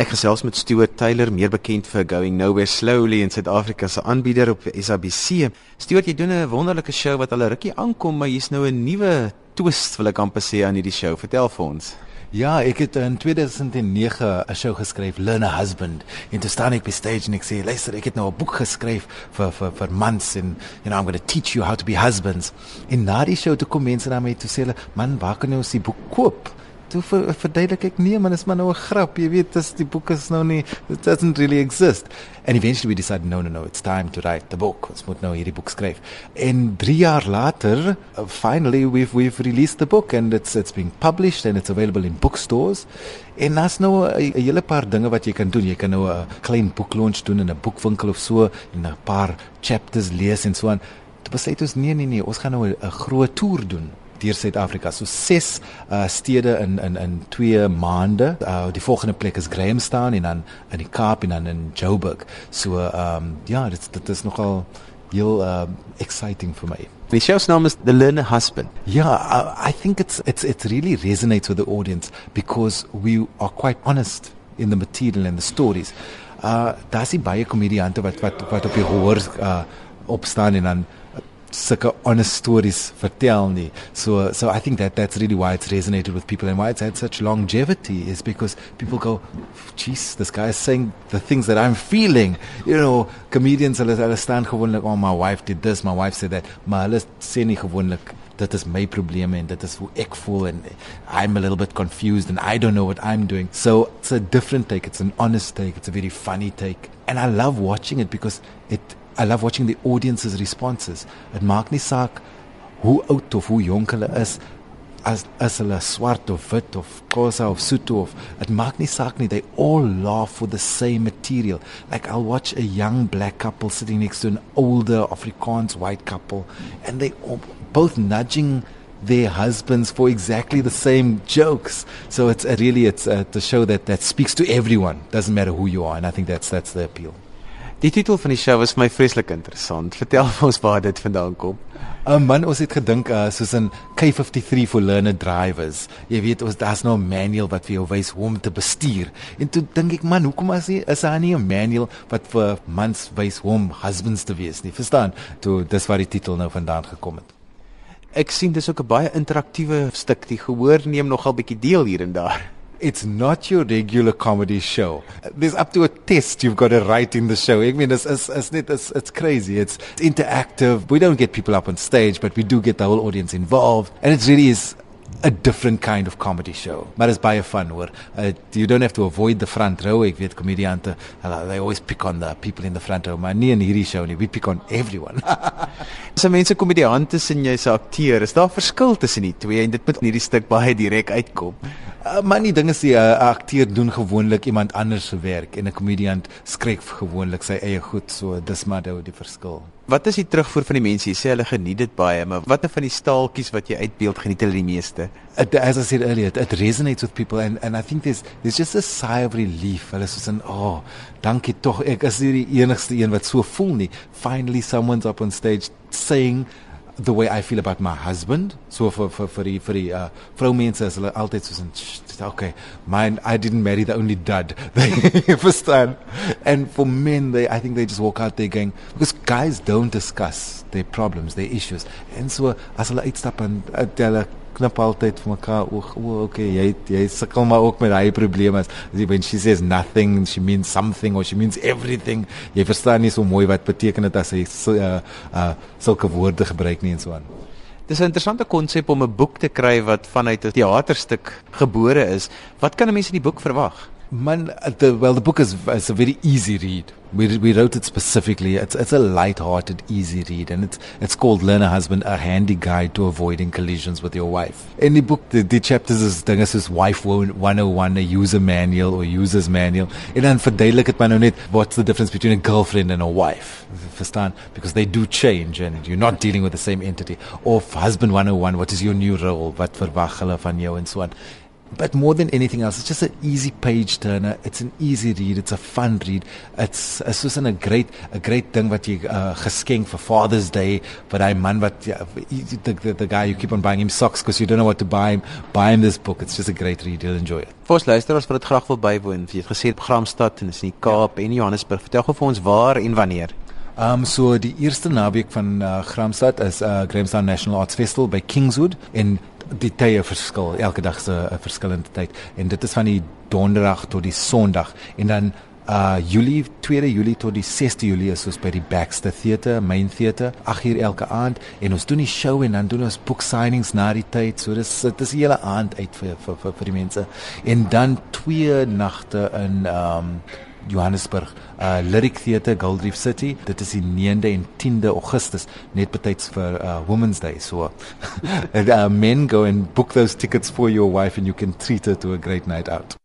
Ek gesels met Stuart Taylor, meer bekend vir Going Nowhere Slowly in Suid-Afrika se aanbieder op SABC. Stuart, jy doen 'n wonderlike show wat al 'n rukkie aankom, maar hier's nou 'n nuwe twist wil ek amper sê aan hierdie show. Vertel vir ons. Ja, ek het in 2009 'n show geskryf, Learn a Husband. En toe staan ek by stage en ek sê, "Luister, ek het nou 'n boek geskryf vir vir vir mans en you know, I'm going to teach you how to be husbands." En na die show toe kom mense na my toe sê hulle, "Man, waar kan ons die boek koop?" Toe ver, verduidelik ek nee man is maar nou 'n grap. Jy weet dis die boek is nou nie it doesn't really exist. And eventually we decided no no no it's time to write the book. Ons moet nou hierdie boek skryf. En 3 jaar later uh, finally we've we've released the book and it's it's being published and it's available in bookstores. En daar's nou 'n hele paar dinge wat jy kan doen. Jy kan nou 'n klein boek launch doen in 'n boekwinkel of so en 'n paar chapters lees en so aan. Dit besluit ons nee nee nee ons gaan nou 'n groot toer doen deur Suid-Afrika. So ses uh, stede in in in 2 maande. Uh, die volgende plek is Grahamstown en dan in die Kaap en dan in Joburg. So ehm um, ja, dit dit is nogal heel uh, exciting for me. The show's name is The Learner Husband. Yeah, I, I think it's it's it really resonates with the audience because we are quite honest in the material and the stories. Uh daar's baie komediante wat wat wat op die hoor uh opstaan en dan sulke honest stories vertel nie. So so I think that that's really why it's resonated with people and why it's had such longevity is because people go, "Jeez, this guy is saying the things that I'm feeling." You know, comedians hulle hulle staan gewoonlik, "Oh, my wife did this, my wife said that." Maar hulle sê nie gewoonlik is my probleme en dit is hoe ek voel and I'm a little bit confused and I don't know what I'm doing. So it's a different take, it's an honest take, it's a very funny take. And I love watching it because it I love watching the audience's responses. Dit maak nie saak hoe oud of hoe jonk hulle is as as hulle swart of wit of kosa of soeto of dit maak nie saak nie they all laugh for the same material. Like i'll watch a young black couple sitting next to an older afrikaans white couple and they both nudging their husbands for exactly the same jokes. So it's really it's a, the show that that speaks to everyone. Doesn't matter who you are and i think that's that's the appeal Die titel van die show was vir my vreeslik interessant. Vertel vir ons waar dit vandaan kom. 'n um, Man, ons het gedink uh, soos 'n K53 for learner drivers. Jy weet, ons daar's nou 'n manual wat vir jou wys hoe om te bestuur. En toe dink ek, man, hoekom as jy is daar nie 'n manual wat vir mans wys hoe om husbands te wees nie? Verstaan? Toe dis waar die titel nou vandaan gekom het. Ek sien dis ook 'n baie interaktiewe stuk. Die gehoor neem nogal bietjie deel hier en daar it's not your regular comedy show. There's up to a test you've got to write in the show. I mean, it's, it's, it's, it's, it's crazy. It's, it's interactive. We don't get people up on stage, but we do get the whole audience involved. And it really is a different kind of comedy show. Maar is baie fun hoor. Uh, you don't have to avoid the front row. Ek weet komediante, they always pick on the people in the front row, maar nie in hierdie show nie. We pick on everyone. As mense komediante sien jy's 'n akteur, is daar verskil tussen die twee en dit moet in hierdie stuk baie direk uitkom. Uh, maar die ding is die uh, akteur doen gewoonlik iemand anders se werk en 'n komediant skryf gewoonlik sy eie goed, so dis maar nou die verskil. Wat is die terugvoer van die mense? Jy sê hulle geniet dit baie, maar watter van die staaltjies wat jy uitbeeld geniet hulle die meeste? It, as I said earlier, it, it resonates with people and and I think there's there's just a sigh of relief. Hulle sê dan, "Oh, dankie tog. Ek is nie die enigste een wat so voel nie. Finally someone's up on stage saying the way I feel about my husband. So for for for the for the uh, vroumense is hulle altyd so okay, mine I didn't marry the only dud. They understand. And for men they I think they just walk out there going because guys don't discuss their problems, their issues. And so as hulle uitstap en uh, tell knip altyd vir mekaar oog. O, okay, jy jy sukkel maar ook met daai probleme. As when she says nothing, she means something or she means everything. Jy verstaan nie so mooi wat beteken dit as hy uh uh sulke woorde gebruik nie en so aan. Dis 'n interessante konsep om 'n boek te kry wat vanuit 'n teaterstuk gebore is. Wat kan 'n mens in die boek verwag? Man, the, well, the book is it's a very easy read. We, we wrote it specifically. It's, it's a light-hearted, easy read, and it's it's called "Learn a Husband: A Handy Guide to Avoiding Collisions with Your Wife." In the book, the, the chapters is ding is wife 101, a user manual or user's manual. And then verduidelik het my nou net what's the difference between a girlfriend and a wife. Verstaan? Because they do change, and you're not dealing with the same entity. Or for husband 101, what is your new role? Wat verwag hulle van jou en so on. But more than anything else, it's just an easy page turner. It's an easy read. It's a fun read. It's it's soos 'n great a great ding wat jy uh, geskenk vir Father's Day vir daai man wat ja, the, the the guy you keep on buying him socks because you don't know what to buy him. Buy him this book. It's just a great read. You'll enjoy it. Vir ons luisteraars wat dit graag wil bywoon, jy het gesê Gramstad en is in die Kaap ja. en Johannesburg. Vertel gou vir ons waar en wanneer. Um so die eerste naweek van uh, Gramstad is uh, Grahamstown National Arts Festival by Kingswood en die tye verskil elke dag se 'n verskillende tyd en dit is van die donderdag tot die sonderdag en dan uh Julie 2 Julie tot die 6de Julie is ons by die Baxter Theatre, Main Theatre, 8 uur elke aand en ons doen die show en dan doen ons book signings na die tyd. So dis dit is 'n hele aand uit vir vir vir, vir die mense. En dan twee nagte in um Johannesburg, uh Lyric Theatre Goldreef City. Dit is die 9de en 10de Augustus, net betyds vir uh Women's Day. So uh, men go and book those tickets for your wife and you can treat her to a great night out.